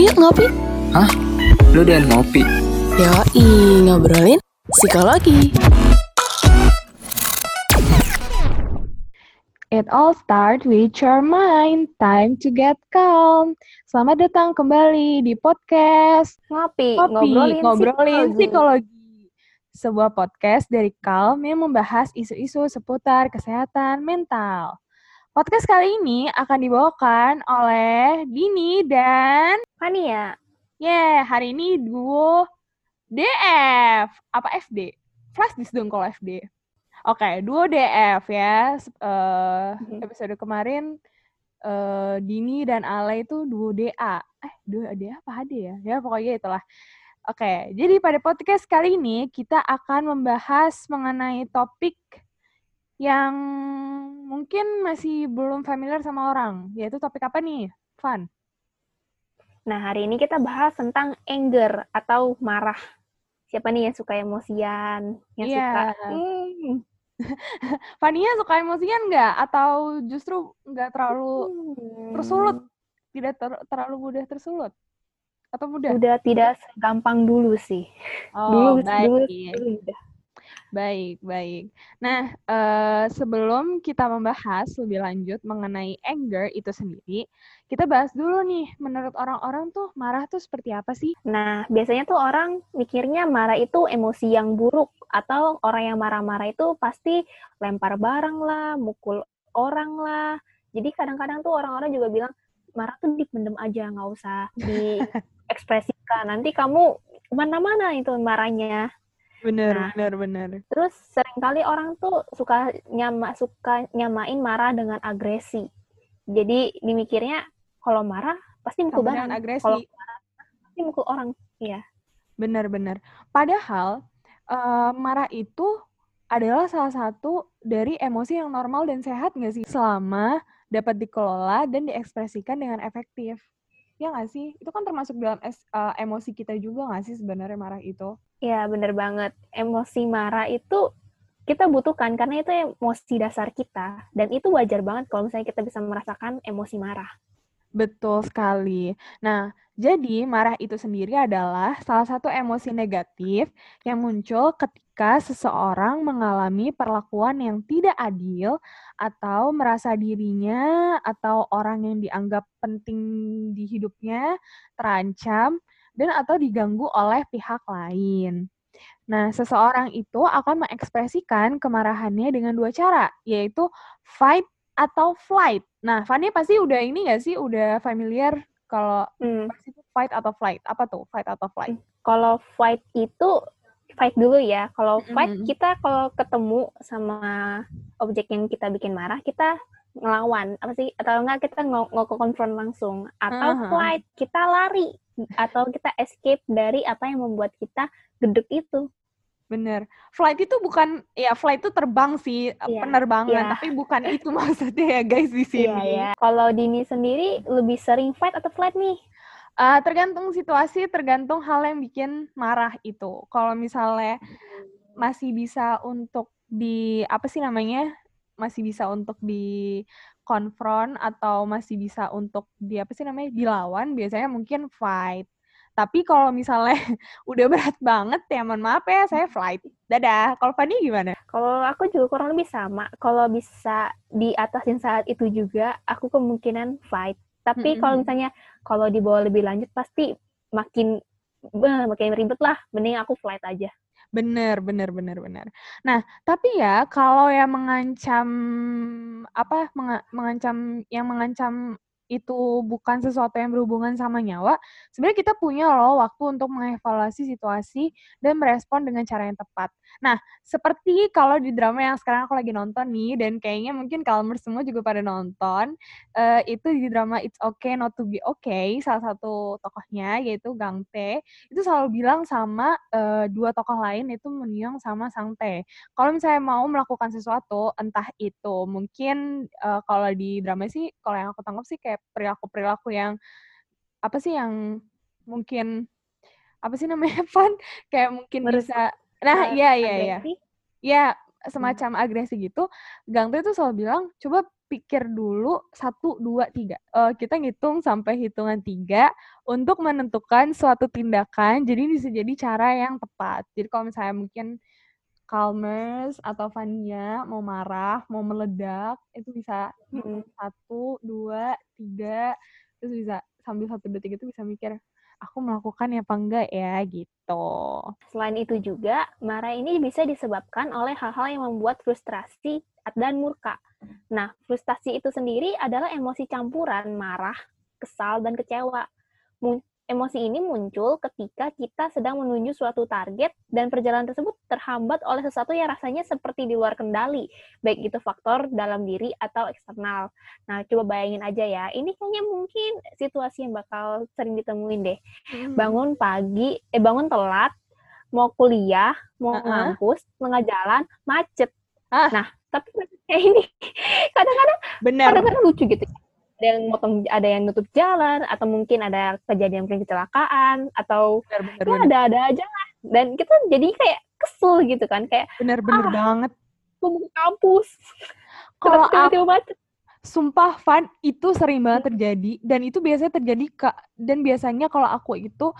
yuk ngopi. Hah? Lu dan ngopi? Yoi, ngobrolin psikologi. It all start with your mind. Time to get calm. Selamat datang kembali di podcast Ngopi, Kopi, ngobrolin, ngobrolin psikologi. psikologi. Sebuah podcast dari Calm yang membahas isu-isu seputar kesehatan mental. Podcast kali ini akan dibawakan oleh Dini dan Fania. yeah, hari ini duo DF. Apa FD? Flash disk dong kalau FD. Oke, duo DF ya. Eh, Mhm. episode kemarin eh, Dini dan Ale itu duo DA. Eh, duo DA apa HD ya? Ya pokoknya itulah. Oke, jadi pada podcast kali ini kita akan membahas mengenai topik yang mungkin masih belum familiar sama orang, yaitu topik apa nih? Fun. Nah, hari ini kita bahas tentang anger atau marah. Siapa nih yang suka emosian? Yang Iya. suka, hmm, Fania suka emosian nggak? Atau justru nggak terlalu hmm, tersulut? Tidak ter- terlalu mudah tersulut? Atau mudah? Udah tidak segampang dulu sih. Oh, dulu, baik. dulu, dulu udah. Baik, baik. Nah, eh, sebelum kita membahas lebih lanjut mengenai anger itu sendiri, kita bahas dulu nih, menurut orang-orang tuh marah tuh seperti apa sih? Nah, biasanya tuh orang mikirnya marah itu emosi yang buruk atau orang yang marah-marah itu pasti lempar barang lah, mukul orang lah. Jadi kadang-kadang tuh orang-orang juga bilang marah tuh dipendem aja, nggak usah diekspresikan. Nanti kamu mana-mana itu marahnya. Bener, Nah. bener, bener. Terus sering kali orang tuh suka nyama suka nyamain marah dengan agresi. Jadi dimikirnya kalau marah pasti mukul barang. agresi. Kalau marah pasti mukul orang. Iya. Bener-bener. Padahal, eh, marah itu adalah salah satu dari emosi yang normal dan sehat nggak sih? Selama dapat dikelola dan diekspresikan dengan efektif. Ya nggak sih? Itu kan termasuk dalam es- eh, emosi kita juga nggak sih sebenarnya marah itu? Iya, bener banget. Emosi marah itu kita butuhkan karena itu emosi dasar kita. Dan itu wajar banget kalau misalnya kita bisa merasakan emosi marah. Betul sekali. Nah, jadi marah itu sendiri adalah salah satu emosi negatif yang muncul ketika seseorang mengalami perlakuan yang tidak adil atau merasa dirinya atau orang yang dianggap penting di hidupnya terancam dan atau diganggu oleh pihak lain. Nah, seseorang itu akan mengekspresikan kemarahannya dengan dua cara, yaitu fight atau flight. Nah, Fanny pasti udah ini nggak sih, udah familiar kalau Hmm. fight atau flight? Apa tuh fight atau flight? Kalau fight itu fight dulu ya. Kalau fight Mm-mm. kita kalau ketemu sama objek yang kita bikin marah, kita ngelawan apa sih atau enggak kita nggak konfront langsung atau Aha. flight kita lari atau kita escape dari apa yang membuat kita gedek itu Bener. Flight itu bukan, ya flight itu terbang sih, Iya, penerbangan, iya. tapi bukan itu maksudnya ya guys di sini. Iya ya. Kalau Dini sendiri lebih sering fight atau flight nih? Eh, tergantung situasi, tergantung hal yang bikin marah itu. Kalau misalnya masih bisa untuk di apa sih namanya? Masih bisa untuk di konfront atau masih bisa untuk di apa sih namanya? dilawan, biasanya mungkin fight. Tapi kalau misalnya udah berat banget ya mohon maaf ya, saya flight. Dadah. Kalau Fanny gimana? Kalau aku juga kurang lebih sama. Kalau bisa diatasin saat itu juga, aku kemungkinan fight. Tapi kalau misalnya kalau dibawa lebih lanjut pasti makin beh, makin ribet lah. Mending aku flight aja. Bener, bener, bener, bener. Nah, tapi ya kalau yang mengancam apa menga- mengancam yang mengancam itu bukan sesuatu yang berhubungan sama nyawa, sebenarnya kita punya loh waktu untuk mengevaluasi situasi dan merespon dengan cara yang tepat. Nah, seperti kalau di drama yang sekarang aku lagi nonton nih, dan kayaknya mungkin Kalmer semua juga pada nonton, eh, itu di drama It's Okay Not to Be Okay, salah satu tokohnya yaitu Gang Tae, itu selalu bilang sama eh, dua tokoh lain itu Munyong sama Sang Tae. Kalau misalnya mau melakukan sesuatu, entah itu mungkin eh, kalau di drama sih, kalau yang aku tangkap sih kayak perilaku-perilaku yang apa sih yang mungkin apa sih namanya Van kayak mungkin Merus- bisa nah Eh, iya iya iya ya semacam agresi gitu Gang tuh selalu bilang coba pikir dulu satu dua tiga. Eh, kita ngitung sampai hitungan tiga untuk menentukan suatu tindakan. Jadi bisa jadi cara yang tepat. Jadi kalau misalnya mungkin Calmers atau Vania mau marah, mau meledak, itu bisa hitung satu, dua, tiga, terus bisa sambil satu tiga itu bisa mikir aku melakukan ya apa enggak ya gitu. Selain itu juga, marah ini bisa disebabkan oleh hal-hal yang membuat frustrasi dan murka. Nah, frustasi itu sendiri adalah emosi campuran marah, kesal, dan kecewa. Emosi ini muncul ketika kita sedang menuju suatu target dan perjalanan tersebut terhambat oleh sesuatu yang rasanya seperti di luar kendali, baik itu faktor dalam diri atau eksternal. Nah, coba bayangin aja ya, ini kayaknya mungkin situasi yang bakal sering ditemuin deh. Hmm. Bangun pagi, eh bangun telat, mau kuliah, mau Uh-uh. ngampus, tengah jalan, macet. Ah. Nah, tapi kayak ini kadang-kadang kadang-kadang lucu gitu ada yang motong ada yang nutup jalan atau mungkin ada kejadian mungkin kecelakaan atau Bener, bener, ya bener. ada-ada aja lah dan kita jadi kayak kesel gitu kan kayak Bener, bener Ah. banget. mau ke kampus Kalau tiba-tiba macet Sumpah Van itu sering banget terjadi dan itu biasanya terjadi kak dan biasanya kalau aku itu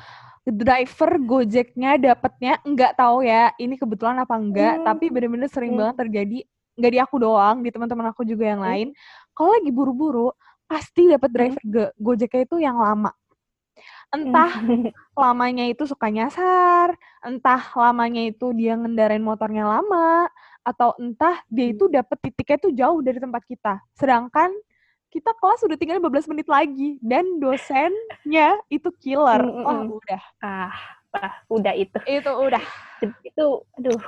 driver Gojeknya dapatnya nggak tahu ya ini kebetulan apa enggak Hmm. tapi bener-bener sering Hmm. banget terjadi nggak di aku doang di teman-teman aku juga yang Hmm. lain kalau lagi buru-buru pasti dapat Hmm. driver Go- Gojeknya itu yang lama entah lamanya itu suka nyasar entah lamanya itu dia ngendarain motornya lama atau entah dia itu dapet titiknya itu jauh dari tempat kita. Sedangkan kita kelas udah tinggal 15 menit lagi dan dosennya itu killer. Mm, mm, mm. udah. ah, ah udah itu Itu udah. itu aduh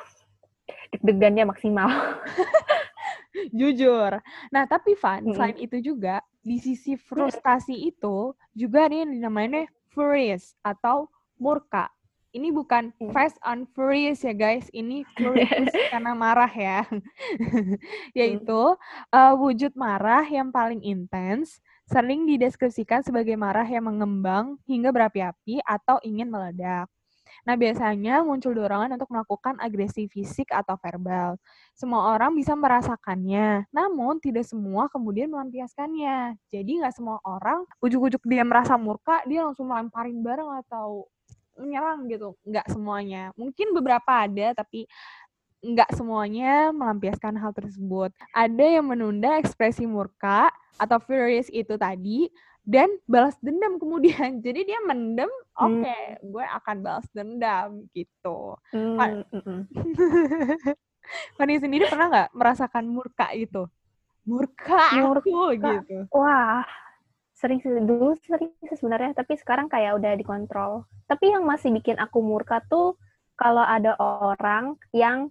deg-degannya maksimal Jujur. Nah, tapi Van, Mm-mm. selain itu juga di sisi frustasi itu juga ada yang dinamainya furious atau murka. Ini bukan fast and furious ya guys, ini furious karena marah ya. Yaitu eh, wujud marah yang paling intens sering dideskripsikan sebagai marah yang mengembang hingga berapi-api atau ingin meledak. Nah, biasanya muncul dorongan untuk melakukan agresi fisik atau verbal. Semua orang bisa merasakannya, namun tidak semua kemudian melampiaskannya. Jadi nggak semua orang ujuk-ujuk dia merasa murka, dia langsung melemparin barang atau menyerang gitu. Nggak semuanya. Mungkin beberapa ada, tapi nggak semuanya melampiaskan hal tersebut. Ada yang menunda ekspresi murka atau furious itu tadi dan balas dendam kemudian. Jadi dia mendem, Hmm. oke, gue akan balas dendam gitu. Hmm, mm, mm. Fanny sendiri pernah nggak merasakan murka itu? Murka, aku Murka. gitu. Wah, sering sih dulu sering sih sebenarnya, tapi sekarang kayak udah dikontrol. Tapi yang masih bikin aku murka tuh kalau ada orang yang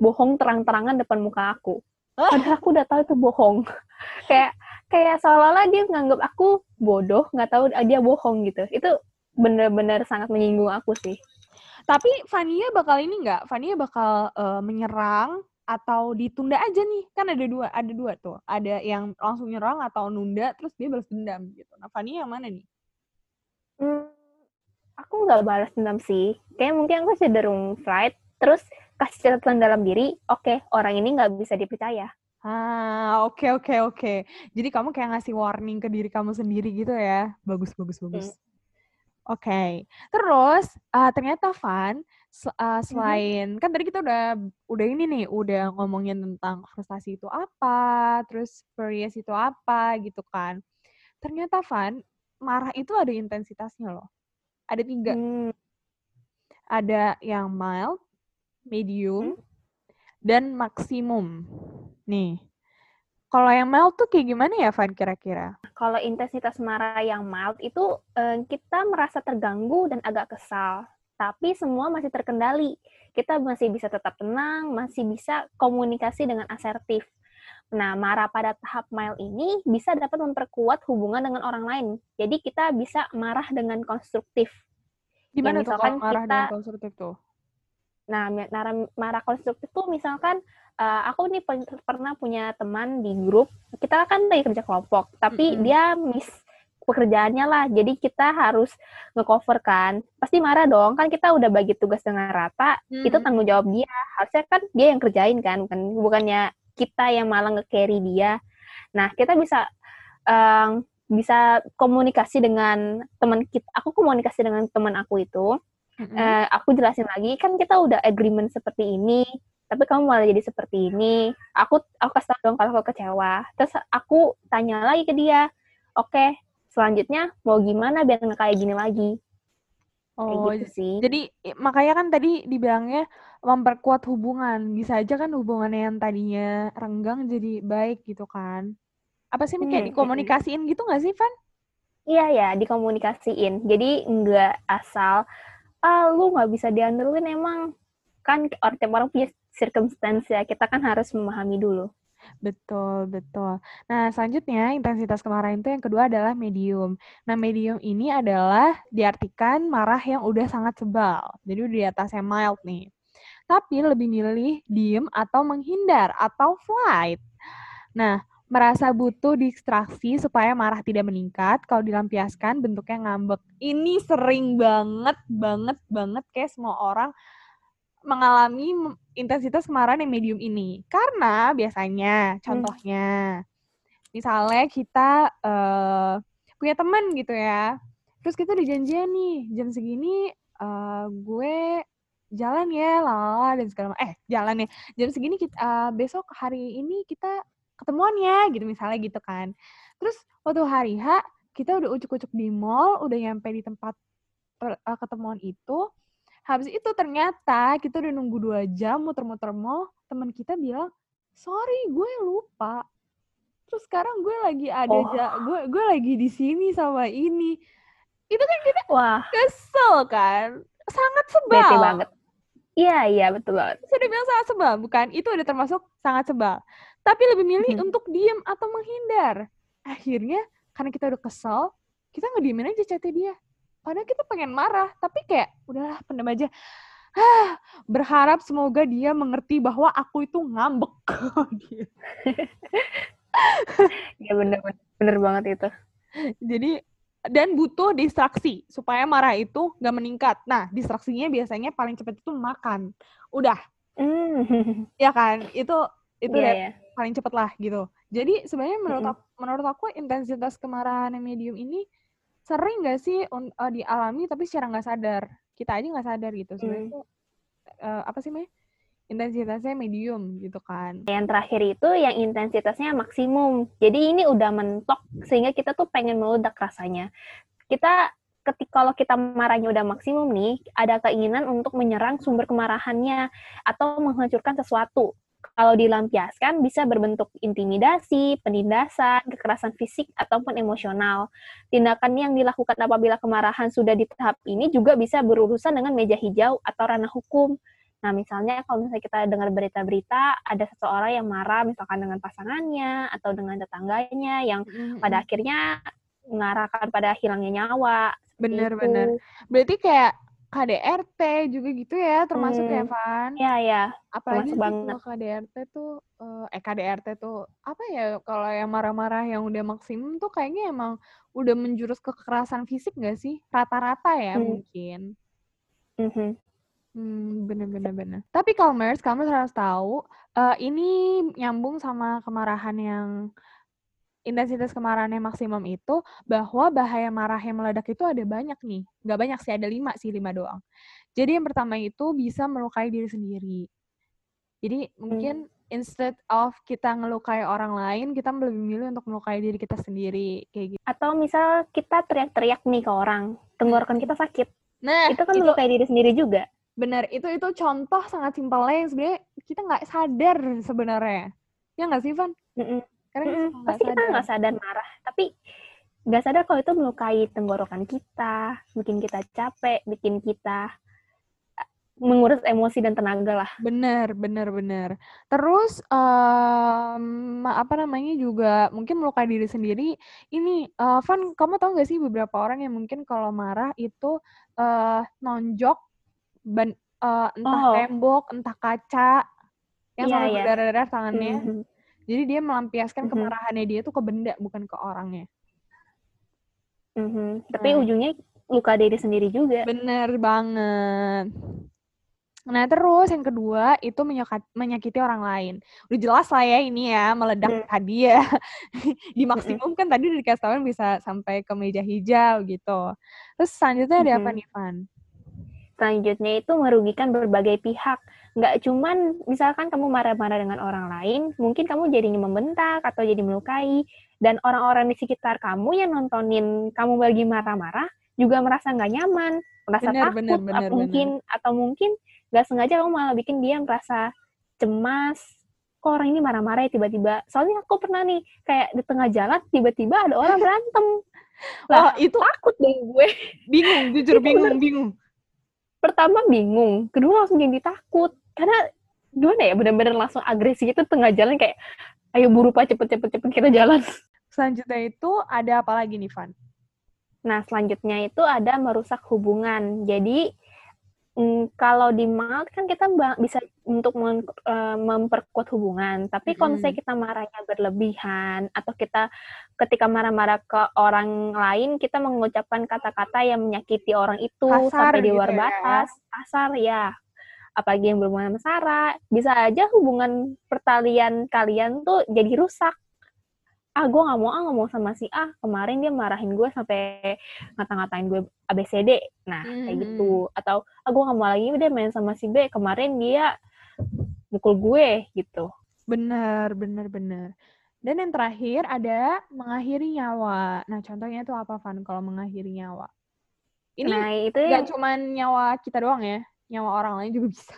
bohong terang-terangan depan muka aku. Hah? Padahal aku udah tahu itu bohong. kayak kayak seolah-olah dia nganggap aku bodoh, nggak tahu dia bohong gitu. Itu bener-bener sangat menyinggung aku sih. Tapi Fania bakal ini nggak? Fania bakal eh, menyerang atau ditunda aja nih? Kan ada dua, ada dua tuh. Ada yang langsung nyerang atau nunda, terus dia balas dendam gitu. Nah, Fania yang mana nih? Hmm, aku nggak balas dendam sih. Kayak mungkin aku cenderung fight, terus kasih catatan dalam diri, oke, orang ini nggak bisa dipercaya. Ah, oke oke oke. Jadi kamu kayak ngasih warning ke diri kamu sendiri gitu ya. Bagus bagus bagus. Oke. Terus eh, ternyata Van se- eh, selain kan tadi kita udah udah ini nih, udah ngomongin tentang frustasi itu apa, terus furious itu apa gitu kan. Ternyata Van marah itu ada intensitasnya loh. Ada tiga. Hmm, Ada yang mild, medium, dan maksimum. Nih. Kalau yang mild tuh kayak gimana ya, Van, kira-kira? kalau intensitas marah yang mild itu eh, kita merasa terganggu dan agak kesal, tapi semua masih terkendali. Kita masih bisa tetap tenang, masih bisa komunikasi dengan asertif. Nah, marah pada tahap mild ini bisa dapat memperkuat hubungan dengan orang lain. Jadi kita bisa marah dengan konstruktif. Gimana tuh misalkan kalau marah dengan kita- konstruktif tuh? Nah, marah, konstruktif tuh misalkan eh, aku nih pernah punya teman di grup, kita kan lagi kerja kelompok, tapi Mm-mm. dia miss pekerjaannya lah, jadi kita harus ngecover kan. Pasti marah dong, kan kita udah bagi tugas dengan rata, itu Mm-mm. tanggung jawab dia. Harusnya kan dia yang kerjain kan, bukan bukannya kita yang malah nge-carry dia. Nah, kita bisa um, bisa komunikasi dengan teman kita. Aku komunikasi dengan teman aku itu. Mm-hmm. Uh, aku jelasin lagi, kan kita udah agreement seperti ini, tapi kamu malah jadi seperti ini. Aku aku kasih tau dong kalau aku kecewa. Terus aku tanya lagi ke dia, oke, okay, selanjutnya mau gimana biar nggak kayak gini lagi. Oh, gitu sih. Jadi makanya kan tadi dibilangnya memperkuat hubungan. Bisa aja kan hubungannya yang tadinya renggang jadi baik gitu kan. Apa sih hmm, kayak dikomunikasiin gitu nggak sih, Van? Iya ya, dikomunikasiin. Jadi nggak asal ah lu nggak bisa diandelin emang kan orang tiap orang punya circumstance ya. Kita kan harus memahami dulu. Betul, betul. Nah, selanjutnya intensitas kemarahan itu yang kedua adalah medium. Nah, medium ini adalah diartikan marah yang udah sangat sebal. Jadi udah di atasnya mild nih. Tapi lebih milih diem atau menghindar atau flight. Nah, merasa butuh distraksi supaya marah tidak meningkat. Kalau dilampiaskan bentuknya ngambek. Ini sering banget, banget, banget kayak semua orang mengalami intensitas kemarahan yang medium ini. Karena biasanya, hmm. contohnya, hmm. misalnya kita uh, punya teman gitu ya, terus kita udah janjian nih, jam segini uh, gue jalan ya, lala dan segala macam. Eh, jalan ya, jam segini kita uh, besok hari ini kita ketemuan ya, gitu misalnya gitu kan. Terus waktu hari H kita udah ucuk-ucuk di mall, udah nyampe di tempat uh, ketemuan itu, Habis itu ternyata kita udah nunggu dua jam muter-muter mall, teman kita bilang, sorry gue lupa. Terus sekarang gue lagi ada oh. ja, gue gue lagi di sini sama ini. Itu kan kita wah kesel kan, sangat sebal. Bete banget. Iya iya betul banget. Sudah bilang sangat sebal, bukan? Itu udah termasuk sangat sebal. Tapi lebih milih hmm. untuk diem atau menghindar. Akhirnya karena kita udah kesel, kita ngediemin aja chatnya dia. Padahal kita pengen marah tapi kayak udahlah pendem aja. Ah, berharap semoga dia mengerti bahwa aku itu ngambek. Ya bener, bener banget itu. Jadi dan butuh distraksi supaya marah itu nggak meningkat. Nah distraksinya biasanya paling cepat itu makan. Udah. Mm. ya kan? Itu itu yeah, yeah. Paling cepat lah gitu. Jadi sebenarnya menurut mm -hmm. aku, menurut aku intensitas kemarahan yang medium ini sering nggak sih uh, dialami tapi secara nggak sadar. Kita aja nggak sadar gitu. Sebenarnya hmm. itu uh, apa sih Mei? Intensitasnya medium gitu kan. Yang terakhir itu yang intensitasnya maksimum. Jadi ini udah mentok sehingga kita tuh pengen meledak rasanya. Kita ketika kalau kita marahnya udah maksimum nih ada keinginan untuk menyerang sumber kemarahannya atau menghancurkan sesuatu kalau dilampiaskan bisa berbentuk intimidasi, penindasan, kekerasan fisik, ataupun emosional. Tindakan yang dilakukan apabila kemarahan sudah di tahap ini juga bisa berurusan dengan meja hijau atau ranah hukum. Nah, misalnya kalau misalnya kita dengar berita-berita, ada seseorang yang marah misalkan dengan pasangannya atau dengan tetangganya yang mm-hmm. pada akhirnya mengarahkan pada hilangnya nyawa. Bener-bener. Berarti kayak KDRT juga gitu ya, termasuk ya, hmm. ya, Van? Iya, iya. Apalagi banget. kalau KDRT tuh, uh, eh KDRT tuh, apa ya, kalau yang marah-marah yang udah maksimum tuh kayaknya emang udah menjurus ke kekerasan fisik gak sih? Rata-rata ya hmm. mungkin. Mm -hmm. Hmm, bener-bener bener. Tapi Calmers, Calmers harus tahu, uh, ini nyambung sama kemarahan yang intensitas kemarahan yang maksimum itu bahwa bahaya marah yang meledak itu ada banyak nih. Nggak banyak sih, ada lima sih, lima doang. Jadi yang pertama itu bisa melukai diri sendiri. Jadi mungkin hmm. instead of kita ngelukai orang lain, kita lebih memilih untuk melukai diri kita sendiri. kayak gitu. Atau misal kita teriak-teriak nih ke orang, tenggorokan kita sakit. Nah, itu kan itu, melukai diri sendiri juga. Benar, itu itu contoh sangat simpelnya yang sebenarnya kita nggak sadar sebenarnya. Ya nggak sih, Van? Mm -mm karena mm pasti kita nggak sadar marah, tapi nggak sadar kalau itu melukai tenggorokan kita, bikin kita capek, bikin kita eh, mengurus emosi dan tenaga lah. Bener, bener, bener. Terus um, apa namanya juga mungkin melukai diri sendiri. Ini, uh, Van, kamu tahu nggak sih beberapa orang yang mungkin kalau marah itu uh, nonjok, ban, uh, entah oh. tembok, entah kaca, yang yeah, sampai yeah. berdarah-darah tangannya. Mm -hmm. Jadi dia melampiaskan mm-hmm. kemarahannya dia tuh ke benda bukan ke orangnya. Mm-hmm. Tapi nah. ujungnya luka diri sendiri juga. Bener banget. Nah, terus yang kedua itu menyakat, menyakiti orang lain. Udah jelas lah ya ini ya, meledak Hmm. tadi ya. Di maksimum kan tadi udah dikasih tahuin bisa sampai ke meja hijau gitu. Terus selanjutnya ada apa Mhm. nih, Van? Selanjutnya itu merugikan berbagai pihak. Nggak cuman misalkan kamu marah-marah dengan orang lain, mungkin kamu jadinya membentak atau jadi melukai. Dan orang-orang di sekitar kamu yang nontonin kamu lagi marah-marah juga merasa nggak nyaman, merasa Bener, takut, bener, atau bener, mungkin atau mungkin nggak sengaja kamu malah bikin dia merasa cemas. Kok orang ini marah-marah ya tiba-tiba? Soalnya aku pernah nih kayak di tengah jalan tiba-tiba ada orang berantem. Wah, Lah, itu takut dong gue. bingung, jujur bingung, bingung. Pertama bingung, kedua langsung jadi takut karena gimana ya benar-benar langsung agresi gitu tengah jalan kayak ayo buru pak cepet cepet cepet kita jalan. Selanjutnya itu ada apa lagi nih, Van? Nah selanjutnya itu ada merusak hubungan. Jadi mm, kalau di mal kan kita bisa untuk eh, memperkuat hubungan, tapi kalau misalnya kita marahnya berlebihan atau kita ketika marah-marah ke orang lain kita mengucapkan kata-kata yang menyakiti orang itu Kasar sampai di gitu luar ya. batas, kasar ya. Apalagi yang berhubungan sama Sarah, bisa aja hubungan pertalian kalian tuh jadi rusak. Ah, gue nggak mau ah ngomong sama si A. Kemarin dia marahin gue sampai ngata-ngatain gue ABCD. Nah, kayak Mhm. gitu. Atau, ah gue nggak mau lagi deh main sama si B. Kemarin dia mukul gue, gitu. Bener, bener, bener. Dan yang terakhir ada mengakhiri nyawa. Nah, contohnya itu apa, Van, kalau mengakhiri nyawa? Ini nah, itu nggak yang, cuman nyawa kita doang ya, nyawa orang lain juga bisa.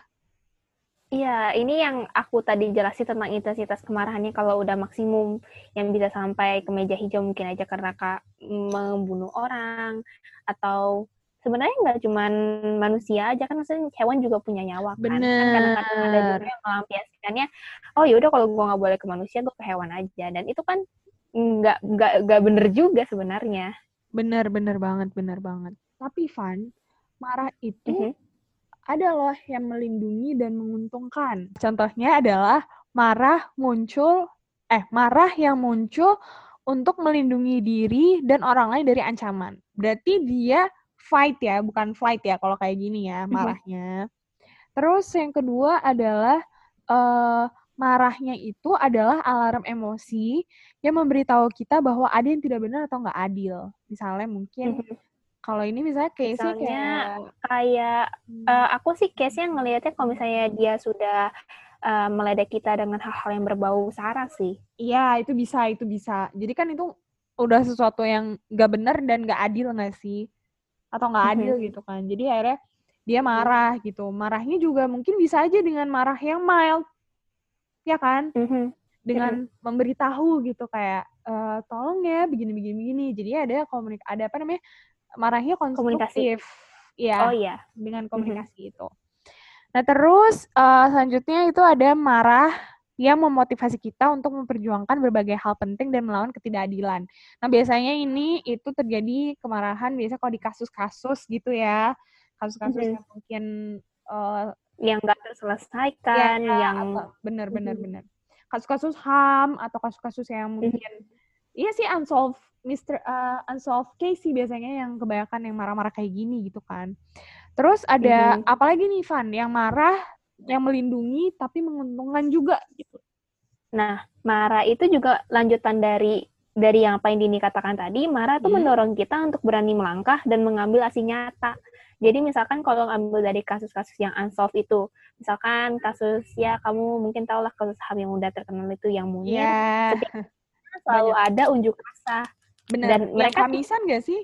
Iya, ini yang aku tadi jelasin tentang intensitas kemarahannya kalau udah maksimum yang bisa sampai ke meja hijau mungkin aja karena kak membunuh orang atau sebenarnya nggak cuman manusia aja kan maksudnya hewan juga punya nyawa kan. Kan kadang-kadang ada Bener. juga yang melampiaskannya, oh yaudah kalau gue nggak boleh ke manusia gue ke hewan aja dan itu kan nggak nggak nggak bener juga sebenarnya. Bener, bener banget, bener banget. Tapi, Van, marah itu Mhm. Ada loh yang melindungi dan menguntungkan. Contohnya adalah marah muncul, eh, marah yang muncul untuk melindungi diri dan orang lain dari ancaman. Berarti dia fight ya, bukan flight ya kalau kayak gini ya Mhm. marahnya. Terus yang kedua adalah eh, marahnya itu adalah alarm emosi yang memberitahu kita bahwa ada yang tidak benar atau nggak adil. Misalnya mungkin Mhm. Kalau ini misalnya case-nya Misalnya kayak kayak hmm, eh, aku sih case-nya ngelihatnya kalau misalnya dia sudah eh, meledek kita dengan hal-hal yang berbau sara sih. Iya, itu bisa, itu bisa. Jadi kan itu udah sesuatu yang nggak benar dan nggak adil nggak sih? Atau nggak Mhm. adil gitu kan. Jadi akhirnya dia marah gitu. Marahnya juga mungkin bisa aja dengan marah yang mild, ya kan? Mhm. Dengan memberitahu gitu kayak eh, tolong ya begini begini begini. Jadi ada komunik ada apa namanya? Marahnya Komunikasi. konstruktif. Iya, Oh iya. dengan komunikasi itu. Nah, terus eh, selanjutnya itu ada marah yang memotivasi kita untuk memperjuangkan berbagai hal penting dan melawan ketidakadilan. Nah, biasanya ini itu terjadi kemarahan biasa kalau di kasus-kasus gitu ya. Kasus-kasus Mhm. yang mungkin eh, Yang nggak terselesaikan, ya, yang apa- benar benar Mhm. benar. Kasus-kasus HAM atau kasus-kasus yang Mhm. mungkin iya sih unsolved Mr. eh, unsolved case sih biasanya yang kebanyakan yang marah-marah kayak gini gitu kan. Terus ada Mhm. apalagi nih Van yang marah yang melindungi tapi menguntungkan juga gitu. Nah, marah itu juga lanjutan dari dari yang apa yang Dini katakan tadi, marah itu Hmm. mendorong kita untuk berani melangkah dan mengambil aksi nyata. Jadi misalkan kalau ngambil dari kasus-kasus yang unsolved itu, misalkan kasus ya kamu mungkin tahu lah kasus HAM yang udah terkenal itu yang Munir, Iya, selalu ada unjuk rasa. Benar. dan mereka kamisan gak sih?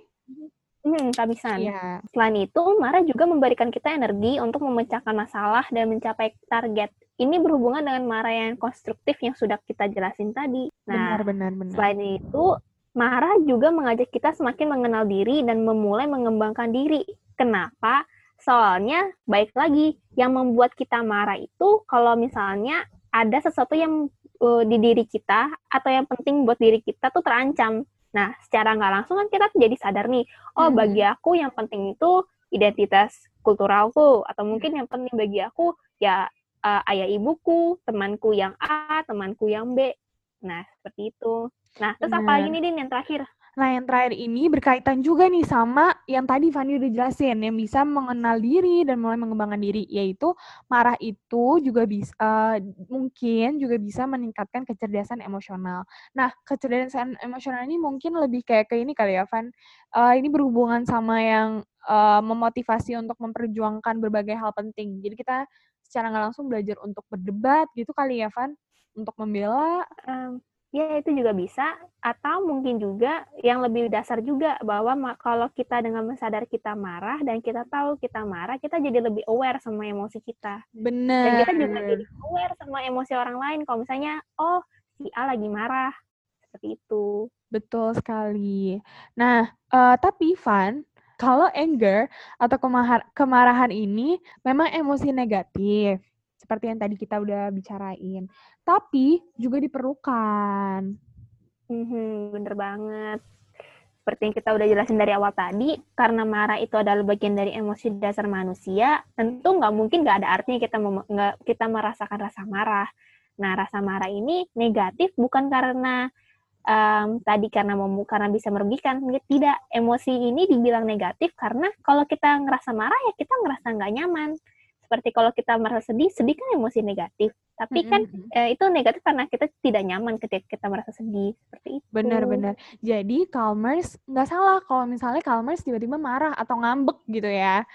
Hmm, kamisan. Iya. Selain itu, marah juga memberikan kita energi untuk memecahkan masalah dan mencapai target. Ini berhubungan dengan marah yang konstruktif yang sudah kita jelasin tadi. Nah, Benar, benar, benar. Selain itu, marah juga mengajak kita semakin mengenal diri dan memulai mengembangkan diri. Kenapa? Soalnya, baik lagi, yang membuat kita marah itu kalau misalnya ada sesuatu yang uh, di diri kita atau yang penting buat diri kita tuh terancam. Nah, secara nggak langsung kan kita jadi sadar nih, oh Mhm. bagi aku yang penting itu identitas kulturalku, atau mungkin yang penting bagi aku ya uh, ayah ibuku, temanku yang A, temanku yang B. Nah, seperti itu. Nah, terus apa lagi nih, Din, yang terakhir? Nah, yang terakhir ini berkaitan juga nih sama yang tadi Fanny udah jelasin, yang bisa mengenal diri dan mulai mengembangkan diri, yaitu marah itu juga bisa uh, mungkin juga bisa meningkatkan kecerdasan emosional. Nah, kecerdasan emosional ini mungkin lebih kayak ke ini kali ya, Van. Uh, ini berhubungan sama yang uh, memotivasi untuk memperjuangkan berbagai hal penting. Jadi kita secara nggak langsung belajar untuk berdebat gitu kali ya, Van, untuk membela. Um, Ya, itu juga bisa. Atau mungkin juga yang lebih dasar juga bahwa kalau kita dengan sadar kita marah dan kita tahu kita marah, kita jadi lebih aware sama emosi kita. Benar. Dan kita juga jadi aware sama emosi orang lain. Kalau misalnya, oh si A lagi marah, seperti itu. Betul sekali. Nah, uh, tapi Van, kalau anger atau kemarahan ini memang emosi negatif seperti yang tadi kita udah bicarain. Tapi juga diperlukan. Hmm, bener banget. Seperti yang kita udah jelasin dari awal tadi, karena marah itu adalah bagian dari emosi dasar manusia, tentu nggak mungkin nggak ada artinya kita nggak kita merasakan rasa marah. Nah, rasa marah ini negatif bukan karena um, tadi karena mau karena bisa merugikan tidak emosi ini dibilang negatif karena kalau kita ngerasa marah ya kita ngerasa nggak nyaman seperti kalau kita merasa sedih, sedih kan emosi negatif. Tapi kan mm-hmm. eh, itu negatif karena kita tidak nyaman ketika kita merasa sedih seperti itu. Benar-benar. Jadi calmers nggak salah kalau misalnya calmers tiba-tiba marah atau ngambek gitu ya.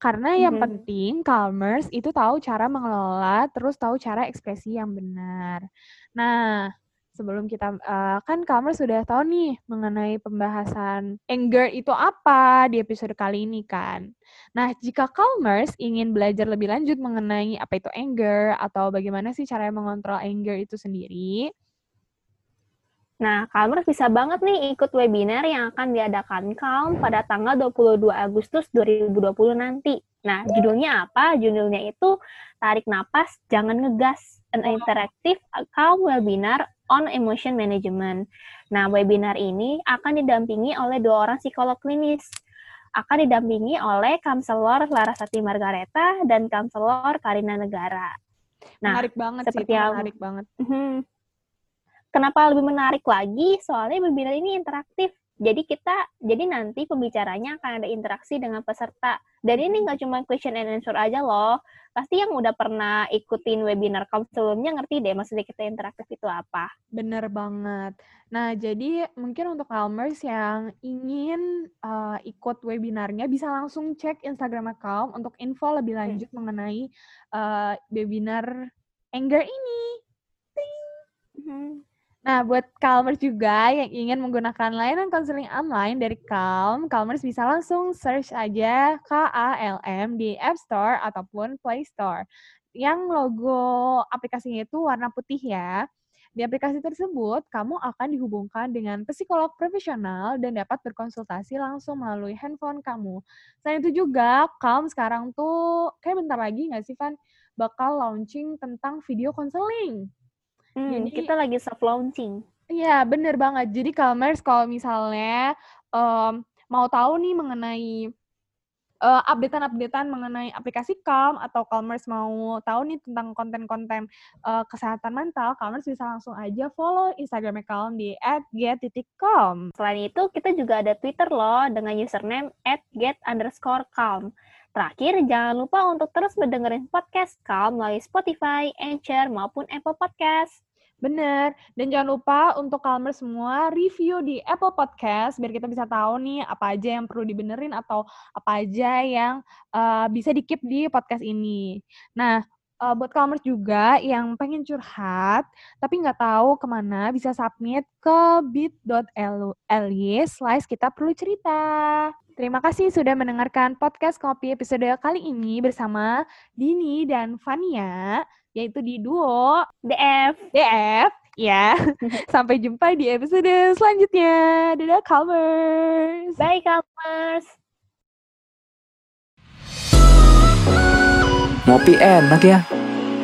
Karena yang mm-hmm. penting calmers itu tahu cara mengelola, terus tahu cara ekspresi yang benar. Nah, sebelum kita uh, kan kamu sudah tahu nih mengenai pembahasan anger itu apa di episode kali ini kan. Nah, jika Calmers ingin belajar lebih lanjut mengenai apa itu anger atau bagaimana sih cara mengontrol anger itu sendiri, Nah, Calmers bisa banget nih ikut webinar yang akan diadakan Calm pada tanggal 22 Agustus 2020 nanti. Nah, judulnya apa? Judulnya itu Tarik Napas, Jangan Ngegas, an interactive Calm webinar on Emotion Management. Nah, webinar ini akan didampingi oleh dua orang psikolog klinis. Akan didampingi oleh Kamselor Larasati Margareta dan Kamselor Karina Negara. Nah, menarik banget seperti sih, yang, menarik banget. Uh, kenapa lebih menarik lagi? Soalnya webinar ini interaktif. Jadi kita, jadi nanti pembicaranya akan ada interaksi dengan peserta. Dan ini nggak cuma question and answer aja loh. Pasti yang udah pernah ikutin webinar kamu sebelumnya ngerti deh maksudnya kita interaktif itu apa. Bener banget. Nah, jadi mungkin untuk Calmers yang ingin uh, ikut webinarnya bisa langsung cek Instagram account untuk info lebih hmm. lanjut hmm. mengenai uh, webinar Anger ini. Hmm. Nah, buat Calmers juga yang ingin menggunakan layanan konseling online dari Calm, Calmers bisa langsung search aja K-A-L-M di App Store ataupun Play Store. Yang logo aplikasinya itu warna putih ya. Di aplikasi tersebut, kamu akan dihubungkan dengan psikolog profesional dan dapat berkonsultasi langsung melalui handphone kamu. Selain itu juga, Calm sekarang tuh, kayak bentar lagi nggak sih, Van, bakal launching tentang video konseling. Hmm, Jadi kita lagi soft launching. Iya, bener banget. Jadi Calmers kalau misalnya um, mau tahu nih mengenai uh, updatean-updatean mengenai aplikasi Calm atau Calmers mau tahu nih tentang konten-konten uh, kesehatan mental, Calmers bisa langsung aja follow Instagram Calm di @get.calm. Selain itu, kita juga ada Twitter loh dengan username @get_calm. Terakhir, jangan lupa untuk terus mendengarkan podcast Calm melalui Spotify, Anchor, maupun Apple Podcast. Bener. Dan jangan lupa untuk Calmer semua review di Apple Podcast biar kita bisa tahu nih apa aja yang perlu dibenerin atau apa aja yang uh, bisa dikip di podcast ini. Nah, uh, buat Calmer juga yang pengen curhat tapi nggak tahu ke mana bisa submit ke bit.ly slice kita perlu cerita. Terima kasih sudah mendengarkan podcast Kopi episode kali ini bersama Dini dan Fania yaitu di duo DF. DF, ya. Sampai jumpa di episode selanjutnya. Dadah Calmers. Bye Calmers. Ngopi enak ya?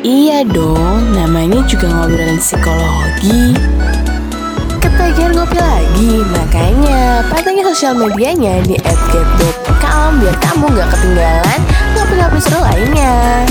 Iya dong, namanya juga ngobrolin psikologi. Ketagihan ngopi lagi, makanya pantengin sosial medianya di @get.calm biar kamu gak ketinggalan ngopi-ngopi seru lainnya.